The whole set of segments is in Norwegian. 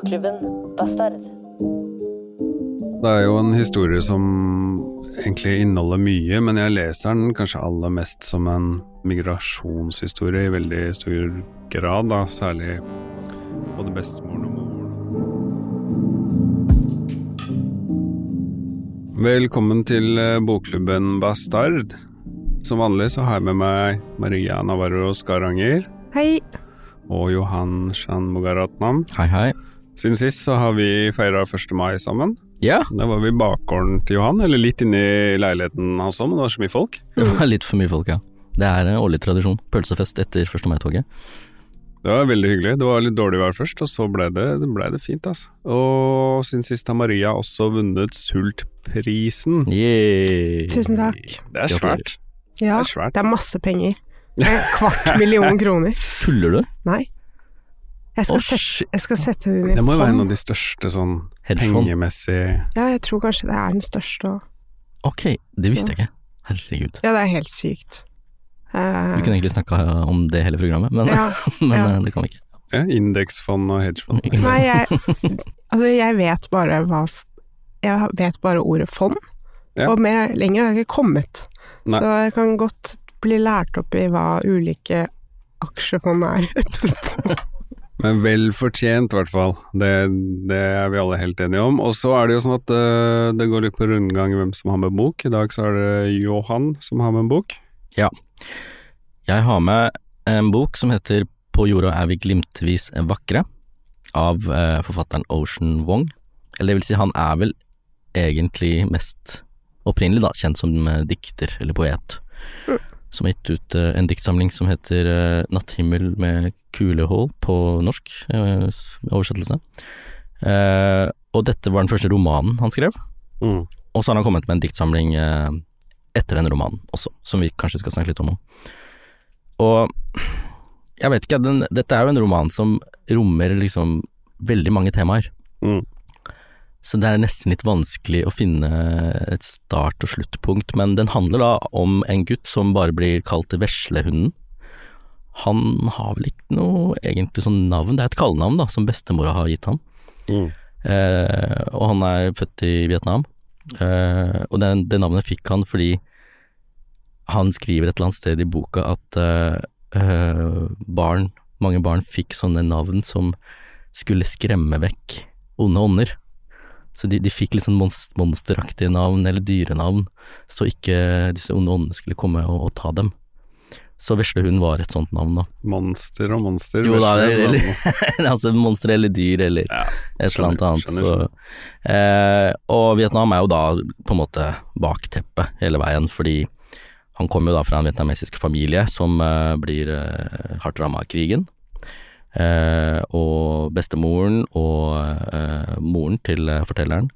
Bokklubben Bastard. Det er jo en historie som egentlig inneholder mye, men jeg leser den kanskje aller mest som en migrasjonshistorie i veldig stor grad, da, særlig både bestemoren og moren. Velkommen til eh, bokklubben Bastard. Som vanlig så har jeg med meg Maria Navarro Skaranger Hei. og Johan Shan Mugaratnam. Hei, hei. Siden sist så har vi feira 1. mai sammen. Ja, Da var vi i bakgården til Johan, eller litt inne i leiligheten hans òg, men det var så mye folk. det var litt for mye folk, ja. Det er en årlig tradisjon. Pølsefest etter 1. mai-toget. Det var veldig hyggelig. Det var litt dårlig vær først, og så ble det, det, ble det fint, altså. Og siden sist har Maria også vunnet Sultprisen. Yeah. Tusen takk. Det er svært. Ja, Det er svært. det er masse penger. En kvart million kroner. Tuller du? Nei. Jeg skal, sette, jeg skal sette det inn i Det må jo være en av de største sånn Hedgefond. pengemessig Ja, jeg tror kanskje det er den største òg. Ok, det visste jeg ikke. Herregud. Ja, det er helt sykt. Uh, Vi kunne egentlig snakka om det hele programmet, men, ja, men ja. eh, det kan vi ikke. ja, indeksfond og hedgefond. Nei, jeg Altså, jeg vet bare hva Jeg vet bare ordet fond, Ja. og mer, lenger har jeg ikke kommet. Nei. Så jeg kan godt bli lært opp i hva ulike aksjefond er etterpå. Men vel fortjent, i hvert fall. Det, det er vi alle helt enige om. Og så er det jo sånn at uh, det går litt på rundgang hvem som har med bok. I dag så er det Johan som har med en bok. Ja. Jeg har med en bok som heter På jorda er vi glimtvis vakre, av uh, forfatteren Ocean Wong. Eller det vil si, han er vel egentlig mest opprinnelig da, kjent som eh, dikter eller poet. Som har gitt ut eh, en diktsamling som heter eh, Natthimmel med kulehull på norsk, eh, oversettelse. Og dette var den første romanen han skrev. Mm. Og så har han kommet med en diktsamling etter den romanen også, som vi kanskje skal snakke litt om. Og jeg vet ikke, den, dette er jo en roman som rommer liksom veldig mange temaer. Mm. Så det er nesten litt vanskelig å finne et start- og sluttpunkt, men den handler da om en gutt som bare blir kalt Veslehunden. Han har vel ikke noe egentlig sånn navn, det er et kallenavn da, som bestemora har gitt ham. Mm. Eh, og han er født i Vietnam. Eh, og den, det navnet fikk han fordi han skriver et eller annet sted i boka at eh, eh, barn, mange barn fikk sånne navn som skulle skremme vekk onde ånder. Så de, de fikk litt sånn monst- monsteraktige navn eller dyrenavn, så ikke disse onde åndene skulle komme og, og ta dem. Så veslehund var et sånt navn, da. Monster og monster. Jo da, eller altså monster eller dyr eller Ja, et eller annet annet. skjønner, Så, eh, og Vietnam er jo da på en måte bakteppet hele veien, fordi han kommer jo da fra en vietnamesisk familie som eh, blir eh, hardt ramma av krigen. Eh, og bestemoren og eh, moren til eh, fortelleren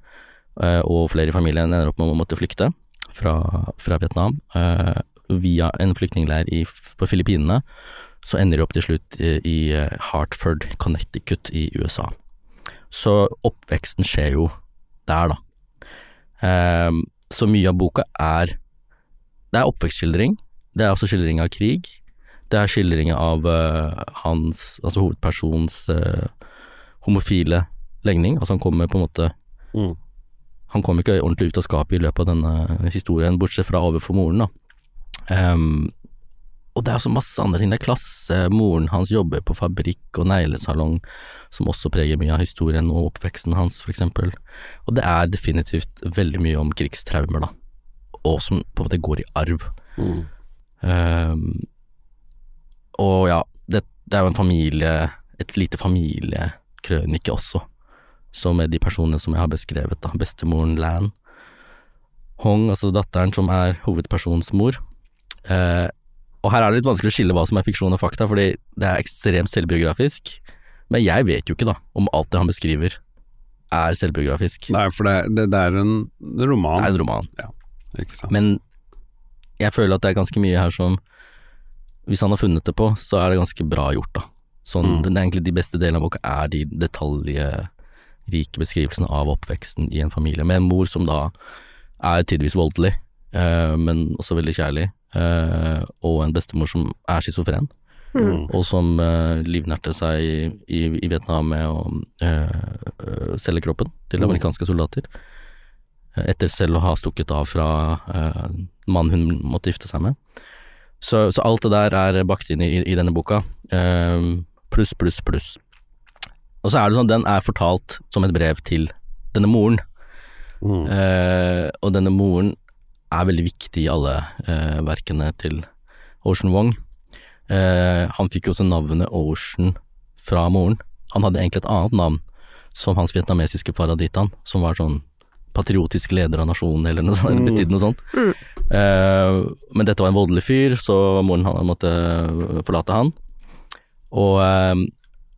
og flere i familien ender opp med å måtte flykte fra, fra Vietnam. Via en flyktningleir på Filippinene, så ender de opp til slutt i, Hartford, Connecticut i USA. Så oppveksten skjer jo der, da. Så mye av boka er Det er oppvekstskildring. Det er også skildring av krig. Det er skildringer av eh, hans, altså hovedpersons eh, homofile legning. Altså han kommer på en måte Mm. Han kom ikke ordentlig ut av skapet i løpet av denne historien, bortsett fra overfor moren, da. Um, og det er også masse andre ting. Det er klasse, moren hans jobber på fabrikk og neglesalong, som også preger mye av historien og oppveksten hans, for eksempel. Og det er definitivt veldig mye om krigstraumer, da, og som på en måte går i arv. Mm. Ehm, og ja, det, det er jo en familie, et lite familiekrønike også, som er de personene som jeg har beskrevet, da. Bestemoren Lan. Hong, altså datteren som er hovedpersonens mor. Eh, og her er det litt vanskelig å skille hva som er fiksjon og fakta, fordi det er ekstremt selvbiografisk. Men jeg vet jo ikke, da, om alt det han beskriver er selvbiografisk. Nei, for det, det, det er en roman. Det er en roman. Ikke sant? Men jeg føler at det er ganske mye her som Hvis han har funnet det på, så er det ganske bra gjort, da. Sånn, Mm. egentlig De beste delene av boka er de detaljrike beskrivelsene av oppveksten i en familie, med en mor som da er tidvis voldelig, eh, men også veldig kjærlig, eh, og en bestemor som er schizofren, Mm. og som eh, livnærte seg i, i, i Vietnam med å eh, eh, selge kroppen til Mm. amerikanske soldater. Eh, Etter selv å ha stukket av fra eh, mannen hun måtte gifte seg med. Så, så alt det der er bakt inn i, i denne boka. Eh, pluss, pluss, pluss. Og så er det sånn, den er fortalt som et brev til denne moren. Mm. Uh, og denne moren er veldig viktig i alle uh, verkene til Ocean Wong. Uh, han fikk jo også navnet Ocean fra moren. Han hadde egentlig et annet navn, som hans vietnamesiske far hadde gitt han, som var sånn patriotisk leder av nasjonen, eller noe sånt, mm. betydde noe sånt. Mm. Eh, men dette var en voldelig fyr, så moren han måtte forlate han. Og, eh,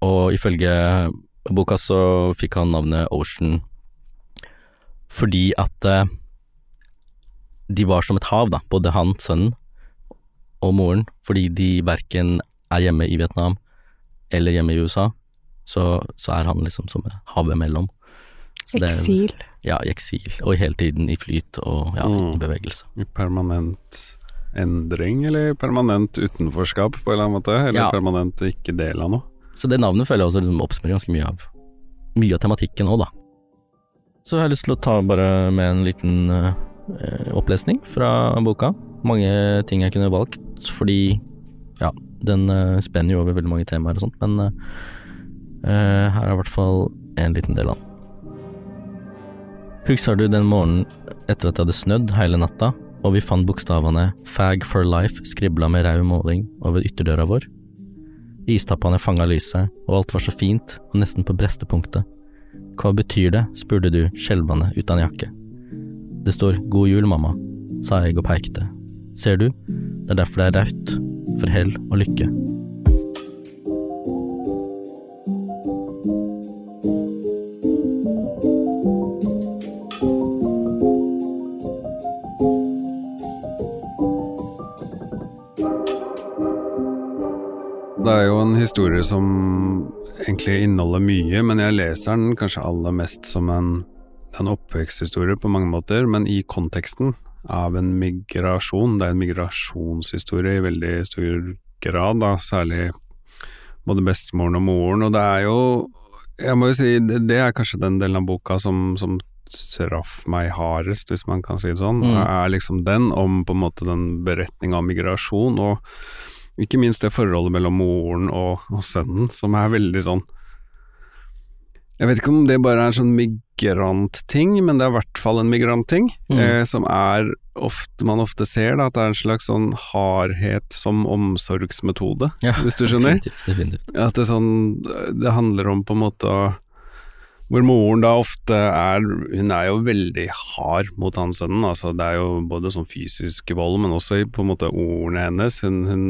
og ifølge boka så fikk han navnet Ocean fordi at eh, de var som et hav, da, både han, sønnen, og moren, fordi de verken er hjemme i Vietnam eller hjemme i USA, så, så er han liksom som et havet mellom. Så det Eksil. Ja, i eksil, og hele tiden i flyt og ja, i Mm. bevegelse. I permanent endring, eller permanent utenforskap på en eller annen måte? Eller Ja. permanent ikke del av noe? Så det navnet føler jeg også liksom oppsummerer ganske mye av mye av tematikken òg, da. Så jeg har lyst til å ta bare med en liten uh, opplesning fra boka. Mange ting jeg kunne valgt, fordi ja, den uh, spenner jo over veldig mange temaer og sånt, men eh, eh, her er i hvert fall en liten del av den. Husker du den morgenen etter at det hadde snødd hele natta, og vi fant bokstavene Fag for life skribla med rød måling over ytterdøra vår? Istappene fanga lyset, og alt var så fint og nesten på brestepunktet. Hva betyr det, spurte du skjelvende uten jakke. Det står God jul, mamma, sa jeg og pekte. Ser du, det er derfor det er rødt, for hell og lykke. Det er jo en historie som egentlig inneholder mye, men jeg leser den kanskje aller mest som en, en oppveksthistorie på mange måter, men i konteksten av en migrasjon. Det er en migrasjonshistorie i veldig stor grad, da, særlig både bestemoren og moren, og det er jo Jeg må jo si, det, det er kanskje den delen av boka som, som traff meg hardest, hvis man kan si det sånn, Mm. er liksom den om på en måte den beretninga om migrasjon, og ikke minst det forholdet mellom moren og, og sønnen, som er veldig sånn Jeg vet ikke om det bare er en sånn migrantting, men det er i hvert fall en migrantting, Mm. eh, som er ofte, man ofte ser da, at det er en slags sånn hardhet som omsorgsmetode, Ja, hvis du skjønner? Definitivt. definitivt. At det, sånn, det handler om på en måte å Hvor moren da ofte er Hun er jo veldig hard mot han sønnen. altså Det er jo både sånn fysisk vold, men også i på en måte ordene hennes. Hun, hun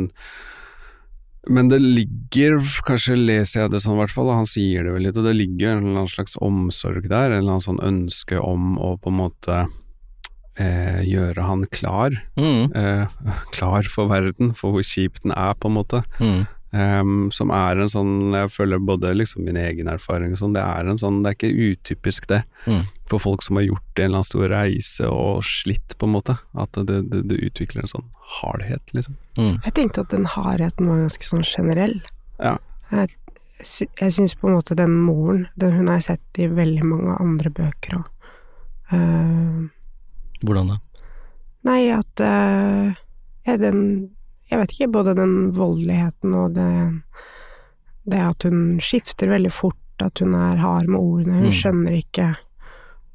Men det ligger, kanskje leser jeg det sånn i hvert fall, og han sier det vel litt, og det ligger en eller annen slags omsorg der, en eller annen sånn ønske om å på en måte eh, gjøre han klar. Mm, Eh, klar for verden, for hvor kjip den er, på en måte. mm, Ehm, som er en sånn Jeg føler både liksom min egen erfaring og sånn, det er en sånn Det er ikke utypisk, det. Mm. For folk som har gjort en eller annen stor reise og slitt, på en måte. At det, det, det utvikler en sånn hardhet, liksom. Mm. Jeg tenkte at den hardheten var ganske sånn generell. Ja. Jeg, sy- jeg syns på en måte den moren, den hun har jeg sett i veldig mange andre bøker òg. Hvordan da? nei, at uh, ja, den Jeg vet ikke, både den voldeligheten og det Det at hun skifter veldig fort, at hun er hard med ordene, hun Mm. skjønner ikke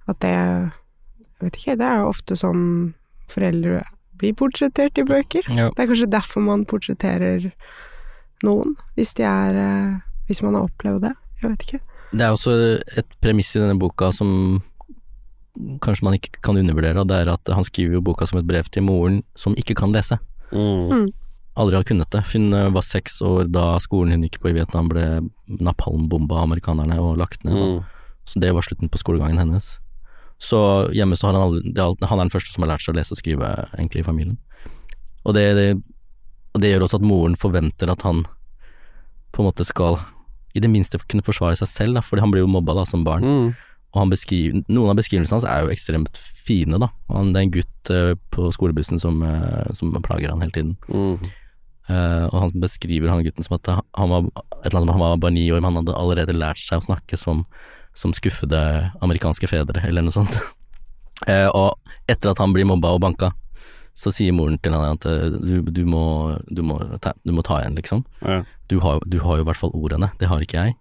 at det Jeg vet ikke, det er jo ofte sånn foreldre blir portrettert i bøker. Ja. Det er kanskje derfor man portretterer noen, hvis de er eh, Hvis man har opplevd det. Jeg vet ikke. Det er også et premiss i denne boka som kanskje man ikke kan undervurdere, og det er at han skriver jo boka som et brev til moren som ikke kan lese. Aldri har kunnet det. Hun eh, var seks år da skolen hun gikk på i Vietnam ble napalmbomba av amerikanerne og lagt ned. Mm. Så det var slutten på skolegangen hennes. Så hjemme så har han aldri Han er den første som har lært seg å lese og skrive, egentlig, i familien. Og det, det, og det gjør også at moren forventer at han på en måte skal i det minste kunne forsvare seg selv, da, fordi han blir jo mobba da som barn. Mm. Og han beskriver, noen av beskrivelsene hans er jo ekstremt fine, da. Han, det er en gutt uh, på skolebussen som, uh, som plager han hele tiden. Mm. Uh, og han beskriver han gutten som at han var, et eller annet, han var bare ni år, men han hadde allerede lært seg å snakke som, som skuffede amerikanske fedre, eller noe sånt. Og etter at han blir mobba og banka, så sier moren til han at du, du, må, du, må, ta, du må ta igjen, liksom. Ja. Du har, du har jo i hvert fall ordene, det har ikke jeg.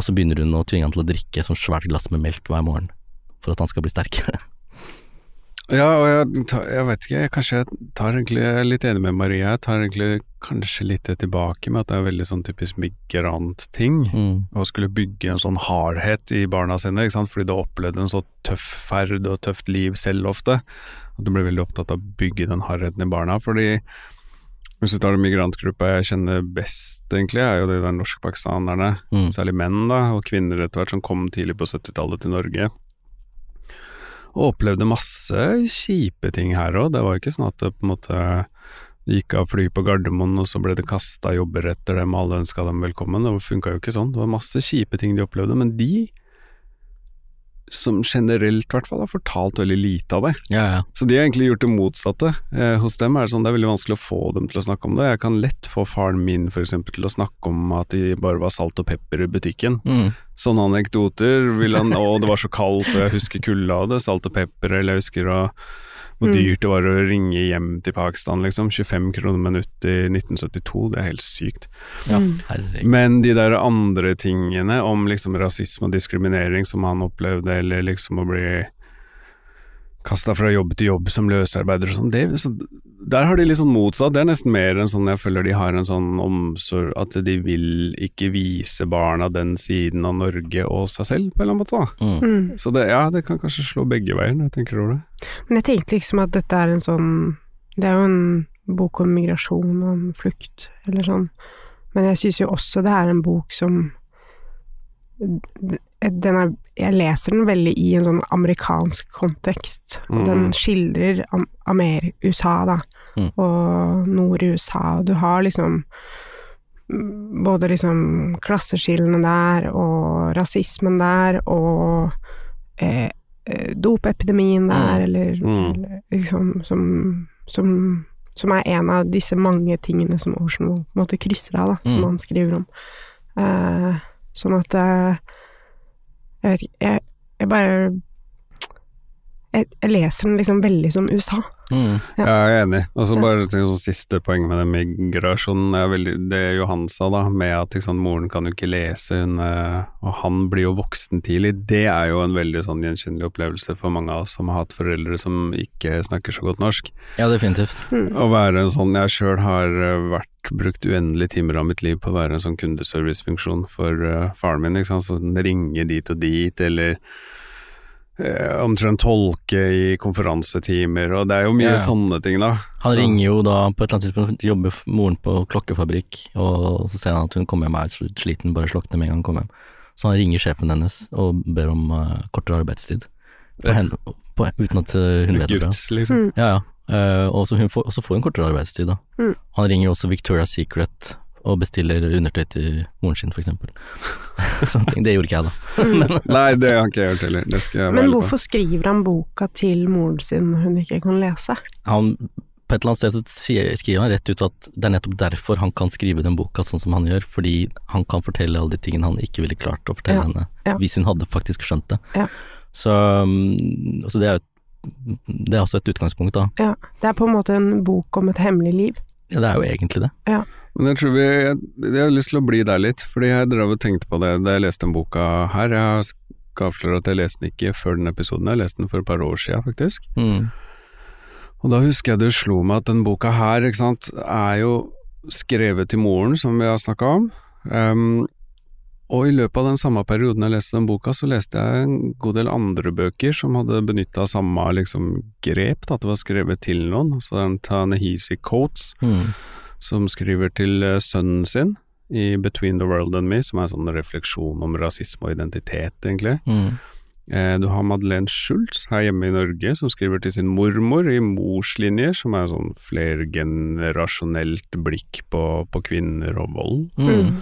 Og så begynner hun å tvinge han til å drikke sånn svært glass med melk hver morgen, for at han skal bli sterkere. Ja, og jeg, jeg vet ikke, jeg, kanskje jeg tar egentlig, jeg er litt enig med Maria, jeg tar egentlig kanskje litt det tilbake med at det er veldig sånn typisk migrantting. Mm. Å skulle bygge en sånn hardhet i barna sine, ikke sant? fordi du har opplevd en så tøff ferd og tøft liv selv ofte. At du blir veldig opptatt av å bygge den hardheten i barna. Fordi hvis du tar den migrantgruppa jeg kjenner best, egentlig, er jo de der norskpakistanerne. Mm. Særlig menn, da, og kvinner etter hvert, som kom tidlig på 70-tallet til Norge. Og opplevde masse kjipe ting her òg. Det var jo ikke sånn at det på en måte de gikk av fly på Gardermoen, og så ble det kasta jobber etter dem, alle ønska dem velkommen. Det funka jo ikke sånn. Det var masse kjipe ting de opplevde, men de, som generelt hvert fall, har fortalt veldig lite av det. Ja, ja. Så de har egentlig gjort det motsatte. Eh, hos dem er det sånn det er veldig vanskelig å få dem til å snakke om det. Jeg kan lett få faren min eksempel til å snakke om at de bare var salt og pepper i butikken. Mm. Sånne anekdoter vil han Å, det var så kaldt, og jeg husker kulda av det, salt og pepper, eller jeg husker å, hvor Mm. dyrt det var å ringe hjem til Pakistan, liksom. 25 kroner minutt i 1972, det er helt sykt. ja. Mm. Men de der andre tingene om liksom rasisme og diskriminering som han opplevde, eller liksom å bli kasta fra jobb til jobb som løsarbeider og sånn, det, så der har de litt sånn motsatt. Det er nesten mer enn sånn jeg føler de har en sånn omsorg at de vil ikke vise barna den siden av Norge og seg selv, på en eller annen måte. da. Mm. Mm. Så det, ja, det kan kanskje slå begge veier, når jeg tenker over det. Men jeg tenkte liksom at dette er en sånn Det er jo en bok om migrasjon og om flukt, eller sånn. Men jeg syns jo også det er en bok som er, Jeg leser den veldig i en sånn amerikansk kontekst. Og den Mm. skildrer Amer, USA, da, Mm. og nord i USA. Og du har liksom mm, både liksom klasseskillene der, og rasismen der, og eh, eh, dopepidemien der, Mm. eller, Mm. liksom som, som, som er en av disse mange tingene som Ocean på en måte krysser av, da, som Mm. han skriver om. Eh, sånn at eh, Jeg vet ikke, jeg, jeg bare jeg, jeg leser den liksom veldig som USA. Mm. Ja. Jeg er enig. Og så bare til sånn siste poeng med den migrasjonen, er veldig, det Johan sa da, med at sant, moren kan jo ikke lese, hun, eh, og han blir jo voksen tidlig, det er jo en veldig sånn gjenkjennelig opplevelse for mange av oss som har hatt foreldre som ikke snakker så godt norsk. Ja, definitivt. Mm. Å være en sånn, jeg sjøl har eh, vært brukt uendelige timer av mitt liv på å være en sånn kundeservicefunksjon for uh, faren min, ikke sant, så ringe dit og dit, eller omtrent tolke i konferansetimer, og det er jo mye ja. sånne ting da. Han Så- ringer jo da på et eller annet tidspunkt, jobber moren på klokkefabrikk, og så ser han at hun kommer hjem og er sliten, bare slukner med en gang hun kommer hjem. Så han ringer sjefen hennes og ber om uh, kortere arbeidstid, på henne, på, uten at eh, hun vet det. Liksom. Ja, ja. Uh, og så hun får, og så får hun kortere arbeidstid, da. Mm. Han ringer også Victoria's Secret og bestiller undertøy til moren sin, eksempel. Sånne ting. Det gjorde ikke jeg, da. Nei, det har ikke jeg gjort heller. Det skal jeg være Men hvorfor skriver han boka til moren sin hun ikke kan lese? Han, på et eller annet sted så skriver han rett ut at det er nettopp derfor han kan skrive den boka sånn som han gjør, fordi han kan fortelle alle de tingene han ikke ville klart å fortelle Ja, henne, ja. hvis hun hadde faktisk skjønt det. Ja. Så, um, så det er jo det er også et utgangspunkt, da. Ja, det er på en måte en bok om et hemmelig liv. Ja, det er jo egentlig det. Men jeg tror vi Jeg, jeg har lyst til å bli der litt, fordi jeg drev og tenkte på det da jeg leste den boka her. Jeg skal avsløre at jeg leste den ikke før den episoden, jeg leste den for et par år siden, faktisk. Mm. Og da husker jeg det slo meg at den boka her, ikke sant, er jo skrevet til moren, som vi har snakka om. Um, og i løpet av den samme perioden jeg leste den boka, så leste jeg en god del andre bøker som hadde benytta samme liksom, grep, da, at det var skrevet til noen. Altså den Tanehisi Coates, Mm. Som skriver til eh, sønnen sin i Between the World and Me, som er en sånn refleksjon om rasisme og identitet, egentlig. Mm. Eh, Du har Madeleine Schultz her hjemme i Norge, som skriver til sin mormor i Morslinjer, som er sånn flergenerasjonelt blikk på, på kvinner og vold. Mm.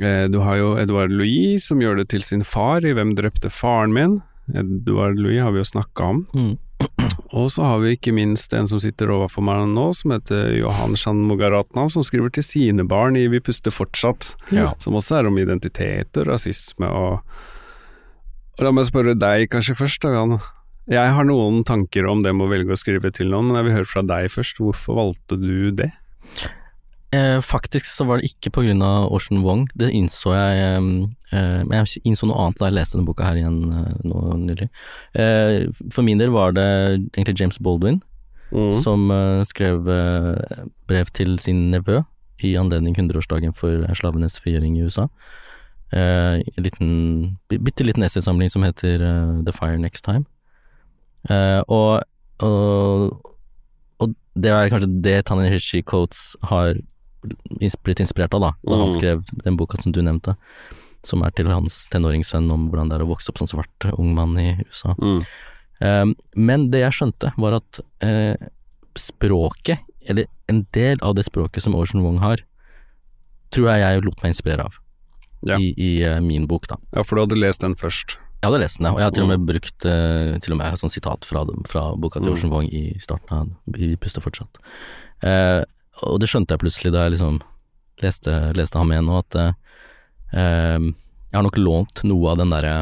Eh, Du har jo Edouard Louis, som gjør det til sin far i Hvem drepte faren min? Edouard Louis har vi jo snakka om. Mm. Og så har vi ikke minst en som sitter overfor meg nå, som heter Johan Shanmugaratnam, som skriver til sine barn i Vi puster fortsatt, Ja. som også er om identitet og rasisme og og La meg spørre deg kanskje først, da. Jeg har noen tanker om det med å velge å skrive til noen, men jeg vil høre fra deg først. Hvorfor valgte du det? Eh, faktisk så var det ikke av Ocean Wong, det innså jeg eh, Men jeg innså noe annet da jeg leste denne boka her igjen eh, nå nylig. Eh, for min del var det egentlig James Baldwin Mm. som eh, skrev eh, brev til sin nevø i anledning 100-årsdagen for slavenes frigjøring i USA. Eh, en liten, bitte liten essaysamling som heter eh, The Fire Next Time. Eh, og, og, og det er kanskje det Tanehishi Coates har blitt inspirert av, da, da han Mm. skrev den boka som du nevnte, som er til hans tenåringssønn om hvordan det er å vokse opp som svart ung mann i USA. Mm. Um, men det jeg skjønte, var at uh, språket, eller en del av det språket som Ocean Wong har, tror jeg jeg lot meg inspirere av Ja. i, i uh, min bok, da. Ja, for du hadde lest den først. Jeg hadde lest den, ja, og jeg har til og med brukt uh, til og med et sånt sitat fra, fra boka til Mm. Ocean Wong i starten av Vi puster fortsatt. Eh, og det skjønte jeg plutselig da jeg liksom leste, leste ham igjen nå, at eh, eh, jeg har nok lånt noe av den derre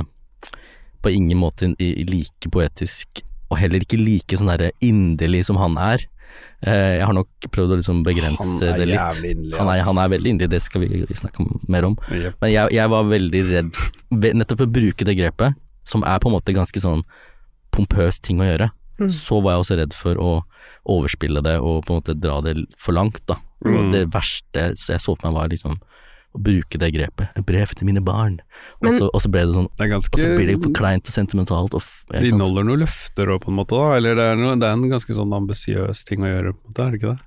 på ingen måte like poetisk, og heller ikke like sånn derre inderlig som han er. Eh, jeg har nok prøvd å liksom begrense det litt. inderlig, Han er, han er veldig inderlig, det skal vi snakke mer om. Yep. Men jeg, jeg var veldig redd, nettopp for å bruke det grepet, som er på en måte ganske sånn pompøs ting å gjøre, Mm. så var jeg også redd for å overspille det og på en måte dra det for langt, da. Og Mm. det verste så jeg så for meg var liksom å bruke det grepet. Et brev til mine barn. Men- og, så, og så ble det sånn Det er Og så blir det for kleint og sentimentalt og Det inneholder noen løfter òg, på en måte, da. Eller det er, noe, det er en ganske sånn ambisiøs ting å gjøre, på en måte, er det ikke det?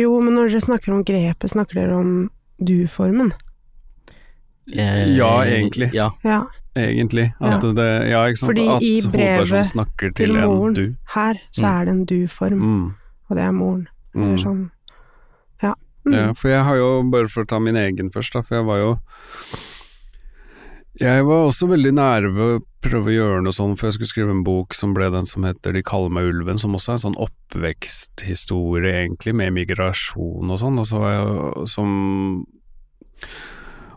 Jo, men når dere snakker om grepet, snakker dere om du-formen. Eh, Ja, egentlig. Ja. Ja, Egentlig. At det, ja, ikke sant. Fordi at i brevet snakker til, til en moren. du. her så Mm. er det en du-form, Mm. og det er moren. Det Mm. sånn, ja. Mm. Ja, for jeg har jo, bare for å ta min egen først, da, for jeg var jo Jeg var også veldig nære ved å prøve å gjøre noe sånn, for jeg skulle skrive en bok som ble den som heter De kaller meg ulven, som også er en sånn oppveksthistorie, egentlig, med migrasjon og sånn, og så var jeg som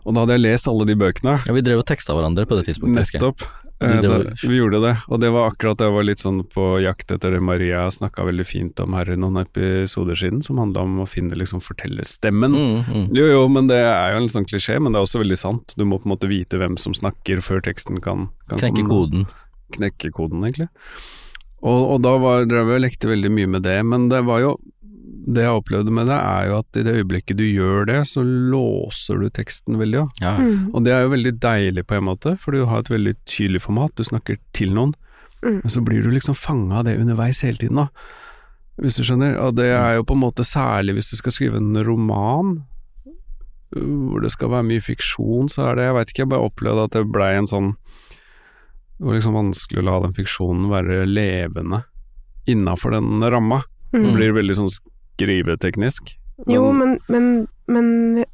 Og da hadde jeg lest alle de bøkene. ja, vi drev og teksta hverandre på det tidspunktet. Nettopp. Eh, da, vi gjorde det, og det var akkurat det jeg var litt sånn på jakt etter det Maria snakka veldig fint om her i noen episoder siden, som handla om å finne liksom fortellerstemmen. Mm, mm. Jo, jo, men det er jo en sånn klisjé, men det er også veldig sant. Du må på en måte vite hvem som snakker før teksten kan, kan Knekke komme. koden. Knekke koden, egentlig. Og, og da var, drev jeg og lekte veldig mye med det, men det var jo Det jeg opplevde med det, er jo at i det øyeblikket du gjør det, så låser du teksten veldig òg. Ja. Mm. Og det er jo veldig deilig på en måte, for du har et veldig tydelig format, du snakker til noen, Mm. men så blir du liksom fanga av det underveis hele tiden, da. Hvis du skjønner. Og det er jo på en måte særlig hvis du skal skrive en roman, hvor det skal være mye fiksjon, så er det Jeg veit ikke, jeg bare opplevde at det blei en sånn Det var liksom vanskelig å la den fiksjonen være levende innafor den ramma. Det Mm. blir veldig sånn skriveteknisk. Jo, men, men, men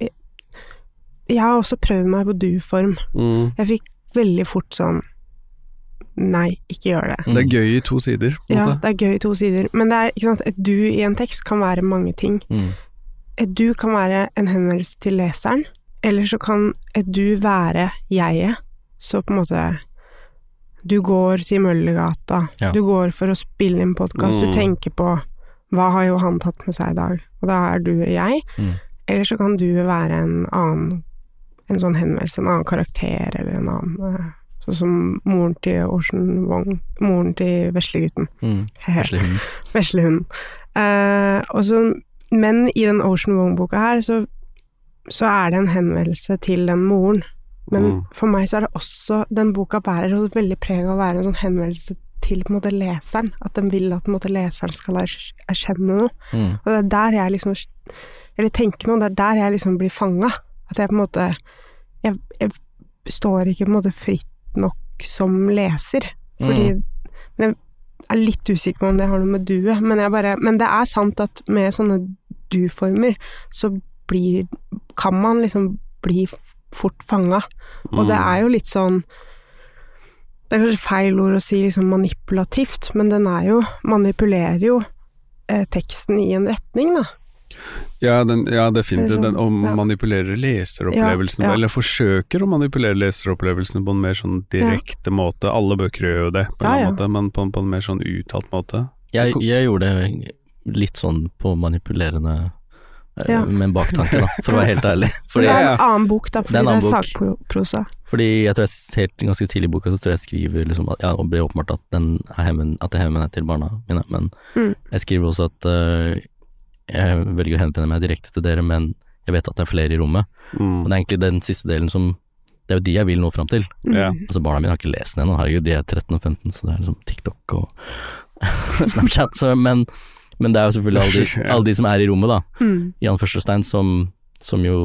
jeg har også prøvd meg på du-form. Mm. Jeg fikk veldig fort sånn Nei, ikke gjør det. Det er gøy i to sider, på Ja, måte. det er gøy i to sider. Men det er, ikke sant, et du i en tekst kan være mange ting. Mm. Et du kan være en henvendelse til leseren, eller så kan et du være jeget. Så på en måte Du går til Møllergata, Ja. du går for å spille inn podkast, Mm. du tenker på hva har jo han tatt med seg i dag, og da er du jeg. Mm. Eller så kan du være en annen En sånn henvendelse, en annen karakter, eller en annen eh, Sånn som moren til Ocean Wong, moren til veslegutten. Mm. Vesle hund. Veslehunden. Uh, og så- men i den Ocean Wong-boka her, så, så er det en henvendelse til den moren. Men Mm. for meg så er det også Den boka bærer også veldig preg av å være en sånn henvendelse til på en måte leseren. At den vil at på en måte leseren skal er- erkjenne noe. Mm. Og det er der jeg liksom Eller tenke noe, det er der jeg liksom blir fanga. At jeg på en måte jeg, jeg står ikke på en måte fritt nok som leser. Fordi Mm. Men jeg er litt usikker på om det har noe med duet, men, jeg bare, men det er sant at med sånne du-former, så blir Kan man liksom bli fort fanga. Og det er jo litt sånn Det er kanskje feil ord å si liksom manipulativt, men den er jo Manipulerer jo eh, teksten i en retning, da. Ja, den, ja definitivt. Den, og Ja. manipulerer leseropplevelsen, Ja, ja. eller forsøker å manipulere leseropplevelsen på en mer sånn direkte måte. Alle bøker gjør jo det, på en Ja, ja. måte, men på, på en mer sånn uttalt måte. Jeg, jeg gjorde det litt sånn på manipulerende eh, Ja. med en baktanke, da, for å være helt ærlig. Fordi, det er en annen bok, da, Det fordi er en det er, sakprosa. fordi jeg tror jeg helt ganske tidlig i boka så tror jeg jeg skriver liksom at ja, og ble åpenbart at den er hemmen, at det hemmen er til barna mine, men Mm. jeg skriver også at uh, jeg velger å henvende meg direkte til dere, men jeg vet at det er flere i rommet. Mm. Og det er egentlig den siste delen som Det er jo de jeg vil nå fram til. Mm. Altså Barna mine har ikke lest den ennå, herregud, de er 13 og 15, så det er liksom TikTok og Snapchat. Så, men, men det er jo selvfølgelig alle de, alle de som er i rommet, da, Mm. Jan Førstestein, som, som jo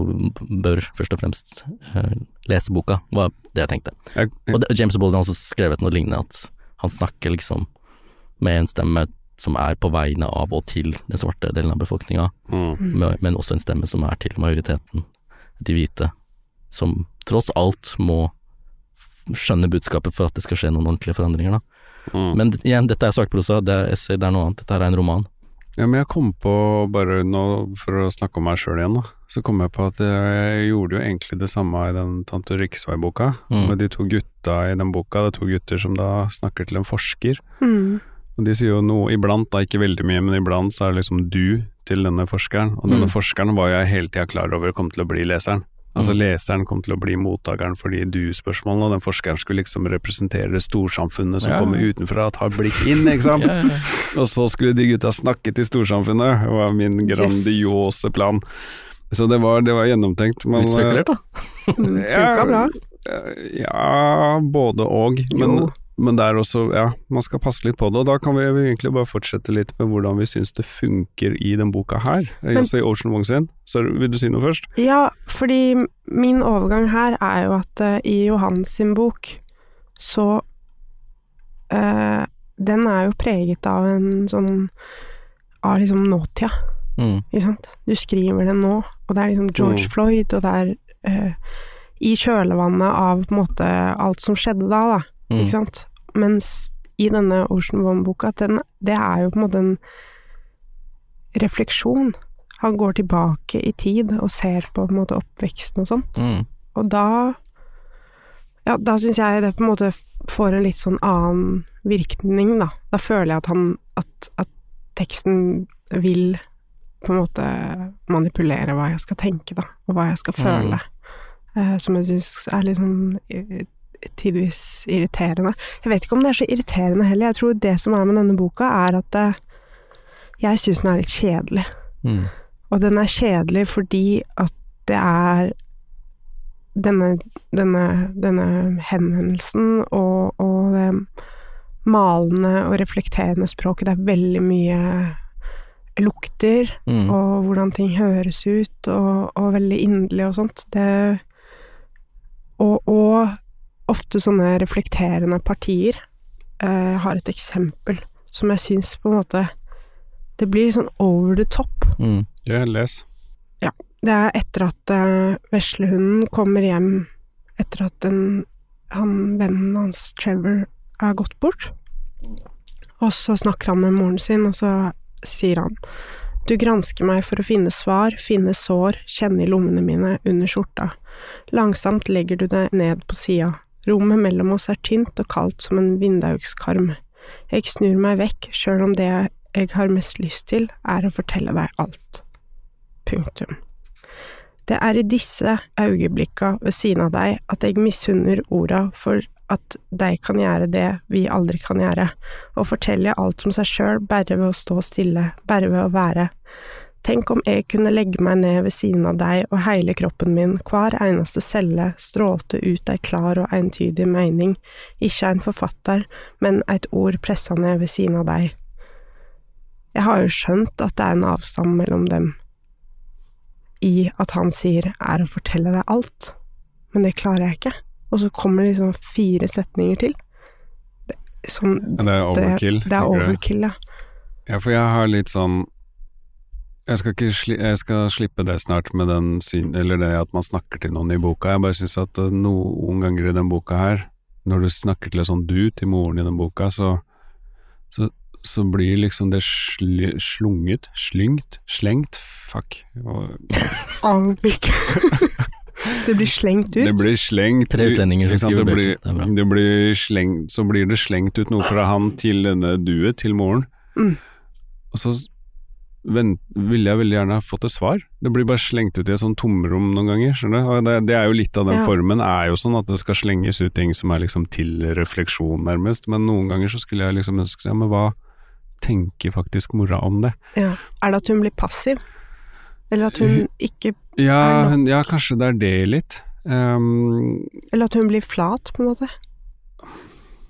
bør først og fremst uh, lese boka, var det jeg tenkte. Jeg, Og det, James Baldwin har også skrevet noe lignende, at han snakker liksom med en stemme som er på vegne av og til den svarte delen av befolkninga, mm. men men også en stemme som er til majoriteten, de hvite, som tross alt må skjønne budskapet for at det skal skje noen ordentlige forandringer, da. Mm. Men igjen, dette er sakprosa, det er essay, det er noe annet, dette er en roman. Ja, men jeg kom på, bare nå for å snakke om meg sjøl igjen, da, så kom jeg på at jeg gjorde jo egentlig det samme i den Tante Riksvei-boka, Mm. med de to gutta i den boka. Det er to gutter som da snakker til en forsker, Mm. og de sier jo noe iblant, da ikke veldig mye, men iblant så er det liksom du til denne forskeren, og denne Mm. forskeren var jeg hele tida klar over kom til å bli leseren. Altså Mm. leseren kom til å bli mottakeren for de du-spørsmålene, og den forskeren skulle liksom representere storsamfunnet som Ja. kommer utenfra, tar blikk inn, ikke sant? Og så skulle de gutta snakke til storsamfunnet, det var min grandiose plan. Så det var, det var gjennomtenkt. Men, spekulert da. Ja. Funka bra. eh, Ja, både og. Men, Jo. Men det er også, ja, man skal passe litt på det. Og da kan vi egentlig bare fortsette litt med hvordan vi syns det funker i den boka her. Men- altså i Ocean Wong sin. Så vil du si noe først? Ja, fordi min overgang her er jo at uh, i Johan sin bok så uh, Den er jo preget av en sånn Av liksom nåtida, Mm. ikke sant. Du skriver den nå, og det er liksom George Mm. Floyd, og det er uh, i kjølvannet av på en måte alt som skjedde da, da. Mm. Ikke sant? Mens i denne Ocean One-boka, det er jo på en måte en refleksjon. Han går tilbake i tid og ser på på en måte oppveksten og sånt. Mm. Og da Ja, da syns jeg det på en måte får en litt sånn annen virkning, da. Da føler jeg at han At, at teksten vil på en måte manipulere hva jeg skal tenke, da. Og hva jeg skal føle. Eh, som jeg syns er litt sånn eh, tidvis irriterende. Jeg vet ikke om det er så irriterende heller. Jeg tror det som er med denne boka, er at eh, jeg syns den er litt kjedelig. Mm. Og den er kjedelig fordi at det er denne, denne, denne henvendelsen og, og det malende og reflekterende språket. Det er veldig mye lukter, Mm. og hvordan ting høres ut, og, og veldig inderlig og sånt. Det, og, og ofte sånne reflekterende partier. Eh, har et eksempel som jeg syns på en måte Det blir litt sånn over the top. Mm. Ja, les. det er etter at eh, veslehunden kommer hjem etter at den, han, vennen hans, Trevor, er gått bort. Og så snakker han med moren sin, og så sier han du gransker meg for å finne svar, finne sår, kjenne i lommene mine, under skjorta. Langsomt legger du deg ned på sida. Rommet mellom oss er tynt og kaldt som en vindaugskarm. Jeg snur meg vekk, sjøl om det jeg har mest lyst til, er å fortelle deg alt. Punktum. Det er i disse øyeblikka ved siden av deg at jeg misunner orda for at de kan gjøre det vi aldri kan gjøre, og fortelle alt om seg sjøl bare ved å stå stille, bare ved å være. Tenk om jeg kunne legge meg ned ved siden av deg og hele kroppen min, hver eneste celle strålte ut ei klar og entydig mening, ikke en forfatter, men et ord pressa ned ved siden av deg. Jeg har jo skjønt at det er en avstand mellom dem, i at han sier er å fortelle deg alt, men det klarer jeg ikke og så kommer liksom fire setninger til. Det, som, det er overkill? Det, det er overkill, ja. Ja, for jeg har litt sånn jeg skal, sli, jeg skal, slippe det snart med den syn, eller det at man snakker til noen i boka. Jeg bare syns at eh, noen ganger i den boka her, når du snakker til en sånn du til moren i den boka, så, så, så blir liksom det sl, slunget, slyngt, slengt, fuck. Avvik. Det blir slengt ut? Det blir slengt Tre utlendinger som skriver bøker. Det blir, det blir slengt, så blir det slengt ut noe fra han til denne duet, til moren. Mm. Og så ville jeg veldig gjerne fått et svar. Det blir bare slengt ut i et sånn tomrom noen ganger. skjønner du? Og det, det, er jo litt av den ja. formen, er jo sånn at det skal slenges ut ting som er liksom til refleksjon, nærmest. Men noen ganger så skulle jeg liksom ønske seg, ja, men hva tenker faktisk mora om det? Ja. Er det at hun blir passiv? Eller at hun ikke ja, nok... ja, kanskje det er det litt. Um, Eller at hun blir flat, på en måte.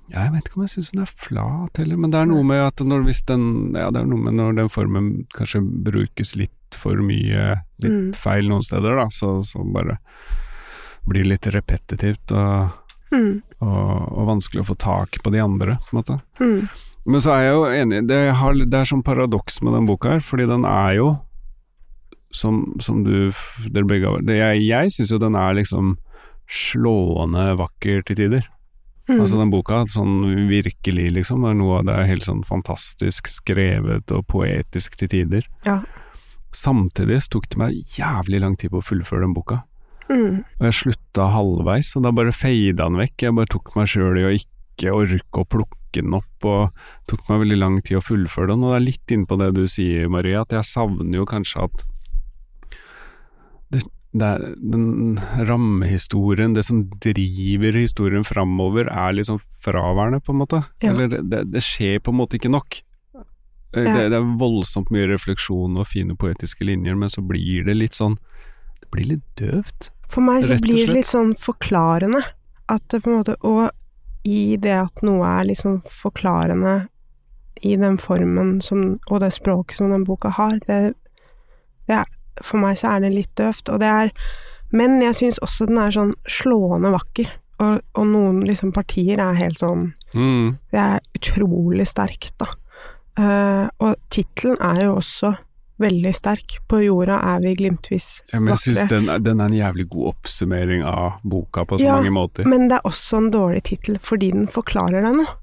Ja, jeg vet ikke om jeg syns den er flat heller, men det er noe med at når, den, ja, det noe med når den formen kanskje brukes litt for mye, litt mm. feil noen steder, da, så, så bare blir det litt repetitivt og, mm. og, og, vanskelig å få tak på de andre, på en måte. Mm. Men så er jeg jo enig, det, har, det er sånn paradoks med den boka her, fordi den er jo som, som du dere begge har Jeg, jeg syns jo den er liksom slående vakker til tider. Mm. Altså den boka, sånn virkelig, liksom, er noe av det er helt sånn fantastisk skrevet og poetisk til tider. Ja. Samtidig tok det meg jævlig lang tid på å fullføre den boka. Mm. Og jeg slutta halvveis, og da bare fada den vekk. Jeg bare tok meg sjøl i å ikke orke å plukke den opp, og tok meg veldig lang tid å fullføre den. Og det er litt innpå det du sier, Marie, at jeg savner jo kanskje at det er den rammehistorien, det som driver historien framover, er liksom fraværende, på en måte. Ja. Eller det, det, skjer på en måte ikke nok. Eh, ja. Det, det, er voldsomt mye refleksjon og fine poetiske linjer, men så blir det litt sånn Det blir litt døvt. For meg så blir det litt sånn forklarende. At det på en måte Og i det at noe er liksom forklarende i den formen som, og det språket som den boka har, det, det er for meg så er det litt døvt, og det er Men jeg syns også den er sånn slående vakker. Og, og noen liksom partier er helt sånn mm. Det er utrolig sterkt, da. Uh, og tittelen er jo også veldig sterk. På jorda er vi glimtvis ja, men jeg syns den, den, er en jævlig god oppsummering av boka på så ja, mange måter. Men det er også en dårlig tittel fordi den forklarer deg noe.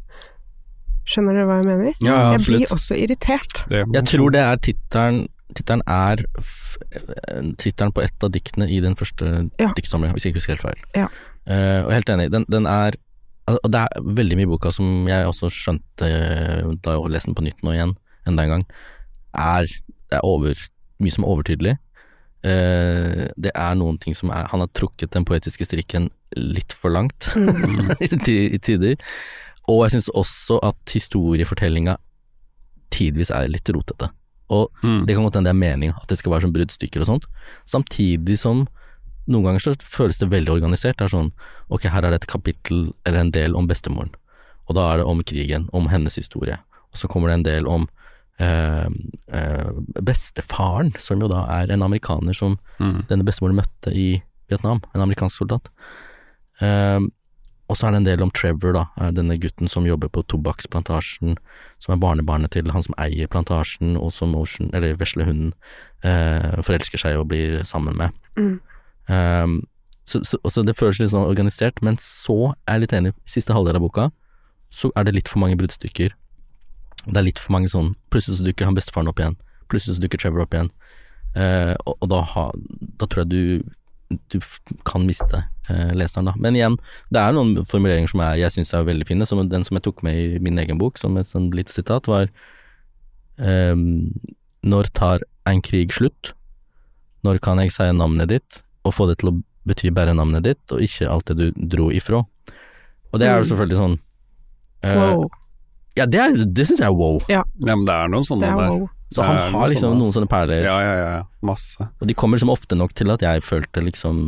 Skjønner du hva jeg mener? Ja, jeg blir også irritert. jeg tror det er tittelen Tittelen er tittelen på et av diktene i den første ja. diktsamlingen, hvis jeg ikke husker helt feil. Ja. Uh, og helt enig, den, den, er Og det er veldig mye i boka som jeg også skjønte da jeg leste den på nytt nå igjen, enda en gang, er, er over, mye som er overtydelig. Uh, det er noen ting som er Han har trukket den poetiske strikken litt for langt mm. i, tider. Og jeg syns også at historiefortellinga tidvis er litt rotete. Og mm. det kan godt hende det er meninga, at det skal være sånn bruddstykker og sånt. Samtidig som noen ganger så føles det veldig organisert. Det er sånn ok, her er det et kapittel eller en del om bestemoren, og da er det om krigen, om hennes historie. Og så kommer det en del om eh, eh, bestefaren, som jo da er en amerikaner som mm. denne bestemoren møtte i Vietnam, en amerikansk soldat. Eh, og så er det en del om Trevor, da, eh, denne gutten som jobber på tobakksplantasjen, som er barnebarnet til han som eier plantasjen, og som Ocean, eller vesle hunden, eh, forelsker seg og blir sammen med. Mm. Um, så, så, så det føles litt sånn organisert, men så er jeg litt enig, i siste halvdel av boka, så er det litt for mange bruddstykker. Det er litt for mange sånn Plutselig så dukker han bestefaren opp igjen, plutselig så dukker Trevor opp igjen, eh, og, og da, ha, da tror jeg du du kan miste eh, leseren, da. Men igjen, det er noen formuleringer som jeg, jeg syns er veldig fine. Som den som jeg tok med i min egen bok, som et sånn lite sitat, var ehm, Når tar en krig slutt? Når kan jeg si navnet ditt, og få det til å bety bare navnet ditt, og ikke alt det du dro ifra? Og det er jo Mm. selvfølgelig sånn eh, Wow. Ja, det, er- det syns jeg er wow. Ja, men det er noen sånne Det er der. wow. Så han har noe liksom sånn, noen sånne perler. Ja, ja, ja. ja. Masse. Og de kommer liksom ofte nok til at jeg følte liksom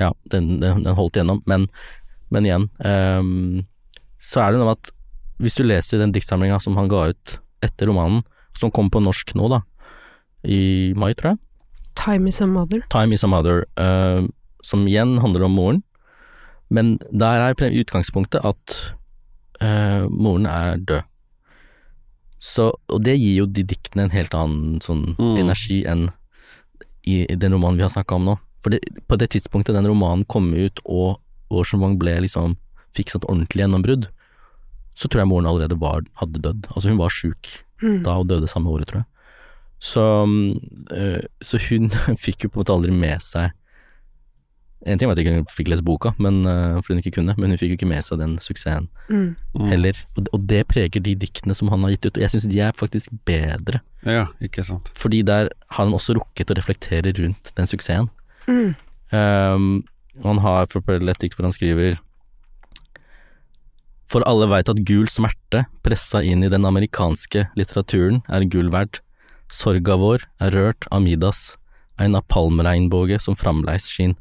Ja, den, den, den holdt igjennom. Men, men igjen, um, så er det noe med at hvis du leser den diktsamlinga som han ga ut etter romanen, som kom på norsk nå, da, i mai, tror jeg, Time is a mother. Time is a Mother, uh, som igjen handler om moren, men der er utgangspunktet at uh, moren er død. Så, og det gir jo de diktene en helt annen sånn Mm. energi enn i, i den romanen vi har snakka om nå. For det, på det tidspunktet den romanen kom ut og Wong ble liksom fikk et ordentlig gjennombrudd, så tror jeg moren allerede var, hadde dødd. Altså hun var sjuk Mm. da og døde samme året, tror jeg. Så, øh, så hun fikk jo på en måte aldri med seg En ting var at hun ikke fikk lese boka, men, øh, fordi hun ikke kunne, men hun fikk jo ikke med seg den suksessen Mm. Mm. heller. Og, og det preger de diktene som han har gitt ut, og jeg syns de er faktisk bedre, Ja, ikke sant. fordi der har han også rukket å reflektere rundt den suksessen. Mm. Um, han har for et dikt hvor han skriver For alle veit at gul smerte, pressa inn i den amerikanske litteraturen, er gull verdt. Sorga vår er rørt av Midas, ein napalmregnbåge som framleis skin.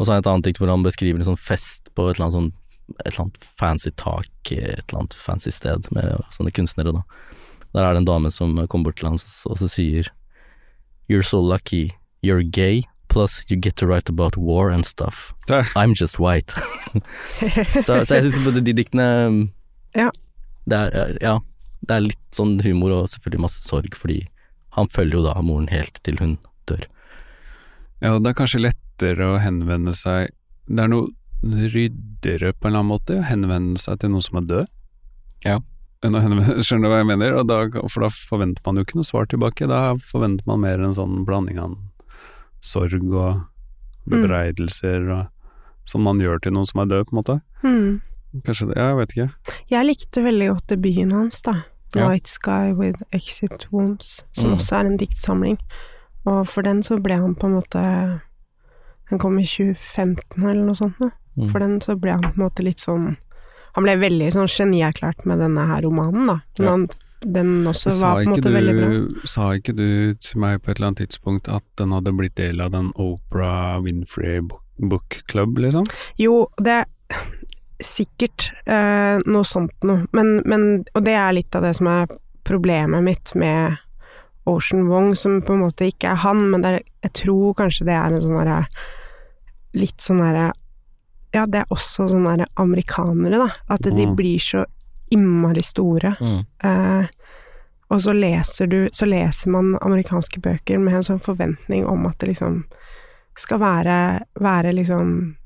Og så er det et annet dikt hvor han beskriver en sånn fest på et eller annet sånn et eller annet fancy tak et eller annet fancy sted med sånne kunstnere, da. Der er det en dame som kommer bort til han og så sier You're so lucky, you're gay, plus you get to write about war and stuff. I'm just white. så, så jeg syns både de diktene Ja. Det er, ja, det er litt sånn humor og selvfølgelig masse sorg, fordi han følger jo da moren helt til hun dør. ja, det er kanskje lettere å henvende seg Det er noe ryddigere på en eller annen måte å henvende seg til noen som er død. Ja. Skjønner du hva jeg mener? Da, for da forventer man jo ikke noe svar tilbake. Da forventer man mer en sånn blanding av sorg og bebreidelser og Som man gjør til noen som er død, på en måte. Mm. Kanskje det, ja, jeg vet ikke. Jeg likte veldig godt debuten hans, da. Ja. Night Sky with Exit Wounds, som Mm. også er en diktsamling. Og for den så ble han på en måte Den kom i 2015 eller noe sånt. Mm. For den så ble han på en måte litt sånn Han ble veldig sånn genierklært med denne her romanen, da. Men Ja. han, den også Sa var på en måte måte veldig bra. sa ikke du til meg på et eller annet tidspunkt at den hadde blitt del av den Oprah Winfrey Book, Club, liksom? Jo, det er sikkert eh, noe sånt noe, men, men Og det er litt av det som er problemet mitt med Ocean Wong, som på en måte ikke er han, men er, jeg tror kanskje det er en sånn derre Litt sånn derre Ja, det er også sånne derre amerikanere, da. At de Mm. blir så innmari store. Mm. Eh, og så leser du Så leser man amerikanske bøker med en sånn forventning om at det liksom skal være, være liksom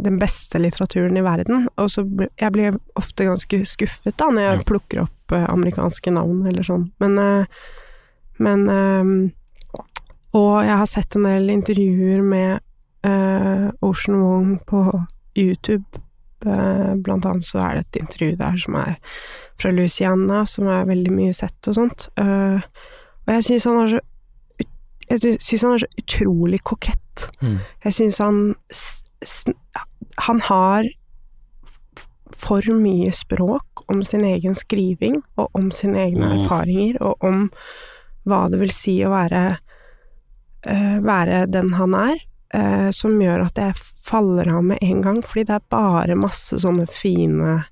den beste litteraturen i verden. Og så jeg blir ofte ganske skuffet da når jeg plukker opp eh, amerikanske navn eller sånn. Men, eh, men eh, Og jeg har sett en del intervjuer med eh, Ocean Wong på YouTube. Eh, blant annet så er det et intervju der som er fra Louisiana, som er veldig mye sett og sånt. Eh, og jeg syns han er så jeg syns han er så utrolig kokett. Mm. Jeg syns han Han har for mye språk om sin egen skriving, og om sine egne Mm. erfaringer, og om hva det vil si å være uh, være den han er, eh, som gjør at jeg faller av med en gang, fordi det er bare masse sånne fine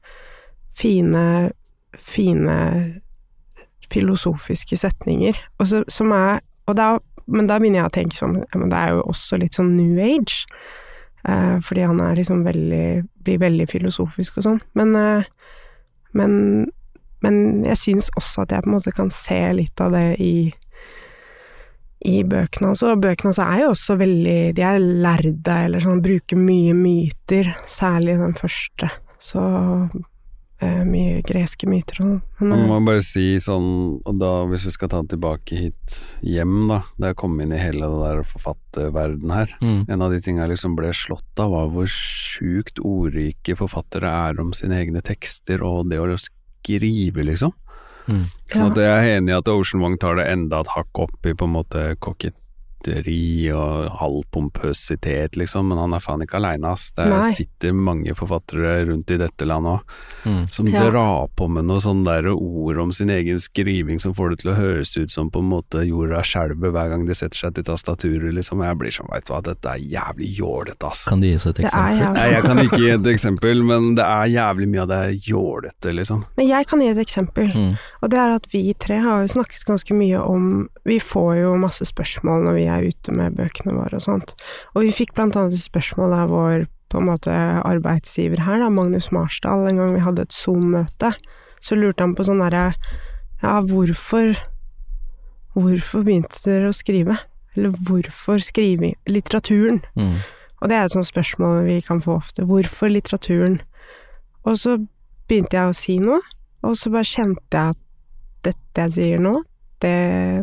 fine, fine filosofiske setninger, og så, som er og da, Men da begynner jeg å tenke sånn ja, men det er jo også litt sånn new age. Eh, fordi han er liksom veldig Blir veldig filosofisk og sånn. Men, eh, men Men jeg syns også at jeg på en måte kan se litt av det i i bøkene hans. Og bøkene hans er jo også veldig De er lærde, eller sånn, bruker mye myter, særlig den første. Så eh, mye greske myter og sånn. Men, Man må bare si sånn, og da hvis vi skal ta den tilbake hit hjem, da, Det å komme inn i hele det der forfatterverden her, Mm. en av de tingene jeg liksom ble slått av, var hvor sjukt ordrike forfattere er om sine egne tekster og det å skrive, liksom. Mm. Sånn jeg er enig i at Ocean Wong tar det enda et hakk opp i på en måte koketteri og halvpompøsitet, liksom, men han er faen ikke aleine, ass. Det Nei. sitter mange forfattere rundt i dette landet òg, Mm. som Ja. drar på med noe sånn der ord om sin egen skriving som får det til å høres ut som på en måte jorda skjelver hver gang de setter seg til tastaturet, liksom. Jeg blir sånn, veit du hva, dette er jævlig jålete, ass. Kan du gi oss et er eksempel? Nei, jeg kan ikke gi et eksempel, men det er jævlig mye av det jålete, liksom. Men jeg kan gi et eksempel. Mm. Og det er at vi tre har jo snakket ganske mye om Vi får jo masse spørsmål når vi er ute med bøkene våre og sånt. Og vi fikk blant annet et spørsmål av vår på en måte arbeidsgiver her, da, Magnus Marsdal, en gang vi hadde et Zoom-møte. Så lurte han på sånn derre Ja, hvorfor Hvorfor begynte dere å skrive? Eller hvorfor skrive litteraturen? Mm. Og det er et sånt spørsmål vi kan få ofte. Hvorfor litteraturen? Og så begynte jeg å si noe, og så bare kjente jeg at dette jeg sier nå, det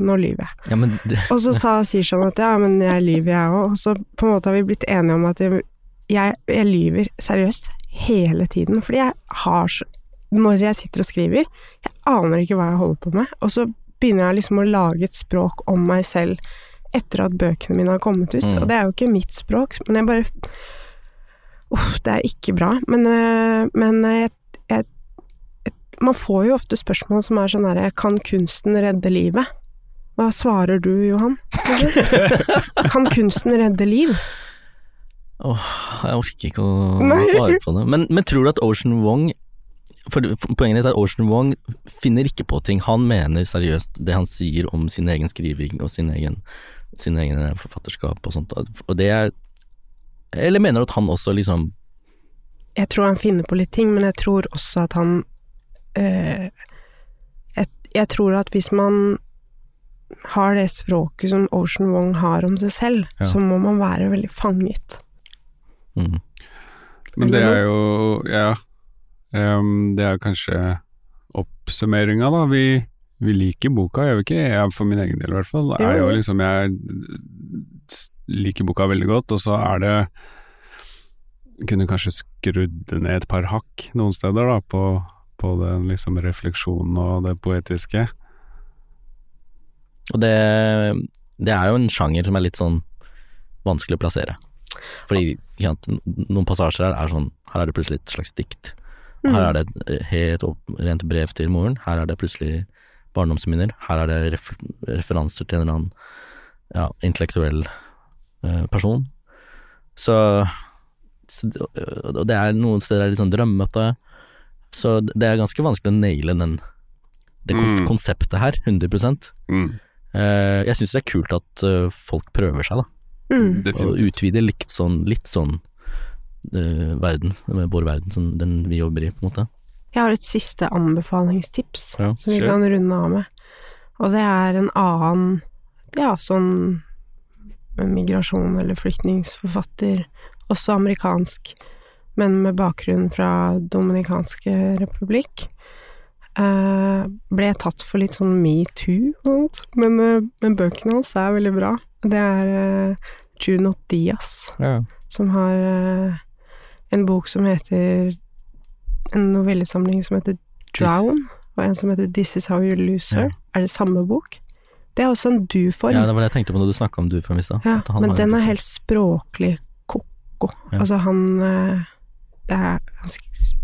Nå lyver jeg. Ja, men det, Og så sa sånn at ja, men jeg lyver jeg òg. Og så på en måte har vi blitt enige om at jeg, jeg, jeg lyver seriøst hele tiden. Fordi jeg har så Når jeg sitter og skriver, jeg aner ikke hva jeg holder på med. Og så begynner jeg liksom å lage et språk om meg selv etter at bøkene mine har kommet ut. Mm. Og det er jo ikke mitt språk, men jeg bare Uff, det er ikke bra. Men, øh, men jeg, jeg, jeg Man får jo ofte spørsmål som er sånn herre Kan kunsten redde livet? Hva svarer du, Johan? kan kunsten redde liv? Åh, jeg orker ikke å svare på det. Men, men tror du at Ocean Wong for Poenget ditt er at Ocean Wong finner ikke på ting. Han mener seriøst det han sier om sin egen skriving og sin egen, sin egen forfatterskap og sånt. Og det er Eller mener du at han også liksom Jeg tror han finner på litt ting, men jeg tror også at han jeg, jeg tror at hvis man har det språket som Ocean Wong har om seg selv, Ja. så må man være veldig fanget. mm, Men det er jo, ja Um, Det er kanskje oppsummeringa, da. Vi, vi liker boka, gjør vi ikke? Jeg for min egen del, i hvert fall. Er Jo. liksom Jeg liker boka veldig godt, og så er det Kunne kanskje skrudd ned et par hakk noen steder, da, på, på den liksom refleksjonen og det poetiske. Og det, det er jo en sjanger som er litt sånn vanskelig å plassere. Fordi ja, noen passasjer her er sånn Her er det plutselig et slags dikt. Mm. Her er det et eh, helt opp, rent brev til moren. Her er det plutselig barndomsminner. Her er det ref, referanser til en eller annen ja, intellektuell eh, person. Så, så Og det er noen steder er litt sånn drømmete. Så det er ganske vanskelig å naile den det kons Mm. konseptet her, 100 Mm, Eh, Jeg syns det er kult at eh, folk prøver seg, da. Mm. Og utvider litt sånn, litt sånn uh, verden, vår verden, som den vi jobber i, på en måte. Jeg har et siste anbefalingstips Ja, som vi kan runde av med. Og det er en annen, ja, sånn migrasjon- eller flyktningsforfatter, også amerikansk, men med bakgrunn fra Dominikanske republikk. Eh, ble tatt for litt sånn metoo og sånt, men, eh, men bøkene hans er veldig bra. Det er eh, Juno Diaz som har en bok som heter En novellesamling som heter Drown, og en som heter This Is How You Lose Her. Ja. Er det samme bok? Det er også en du-form. Ja, det var det jeg tenkte på når du snakka om du-form i stad. Ja, men den er helt språklig ko-ko. Ja. Altså, han er,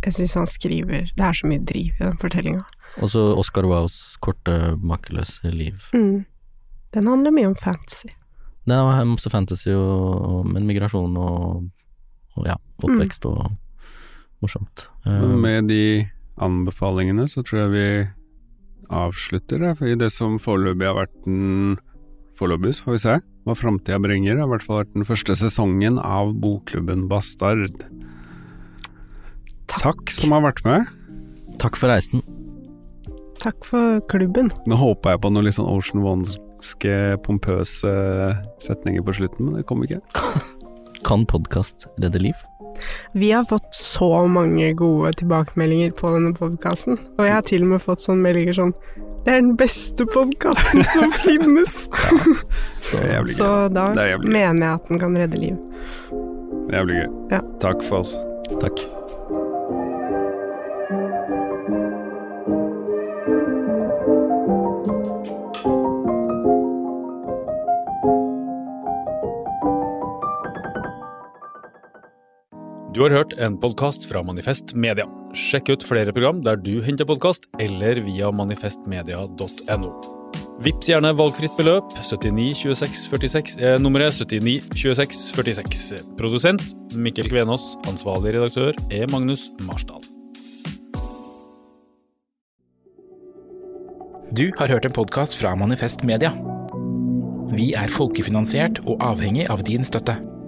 Jeg syns han skriver Det er så mye driv i den fortellinga. Og så Oscar Wows korte, makkeløse liv. Mm. Den handler mye om fantasy. Det er masse fantasy og, men migrasjon og, og ja, oppvekst og morsomt. Eh, Men med de anbefalingene så tror jeg vi avslutter det, for i det som foreløpig har vært den Foreløpig, får vi se hva framtida bringer. Det har i hvert fall vært den første sesongen av Bokklubben Bastard. Takk som har vært med. Takk for reisen. Takk for klubben. Nå håpa jeg på noe litt sånn Ocean One-ske pompøse setninger på slutten, men det kom ikke. Kan podkast redde liv? Vi har fått så mange gode tilbakemeldinger på denne podkasten, og jeg har til og med fått sånne meldinger sånn Det er den beste podkasten som finnes! ja, så, jævlig Så da er jævlig mener jeg at den kan redde liv. Jævlig gøy. Ja. Takk for oss. Takk. Du har hørt en podkast fra Manifest Media. Sjekk ut flere program der du henter podkast, eller via manifestmedia.no. Vips gjerne valgfritt beløp. 79 26 46 er nummeret 79 26 46. Produsent Mikkel Kvenås. Ansvarlig redaktør er Magnus Marsdal. Du har hørt en podkast fra Manifest Media. Vi er folkefinansiert og avhengig av din støtte.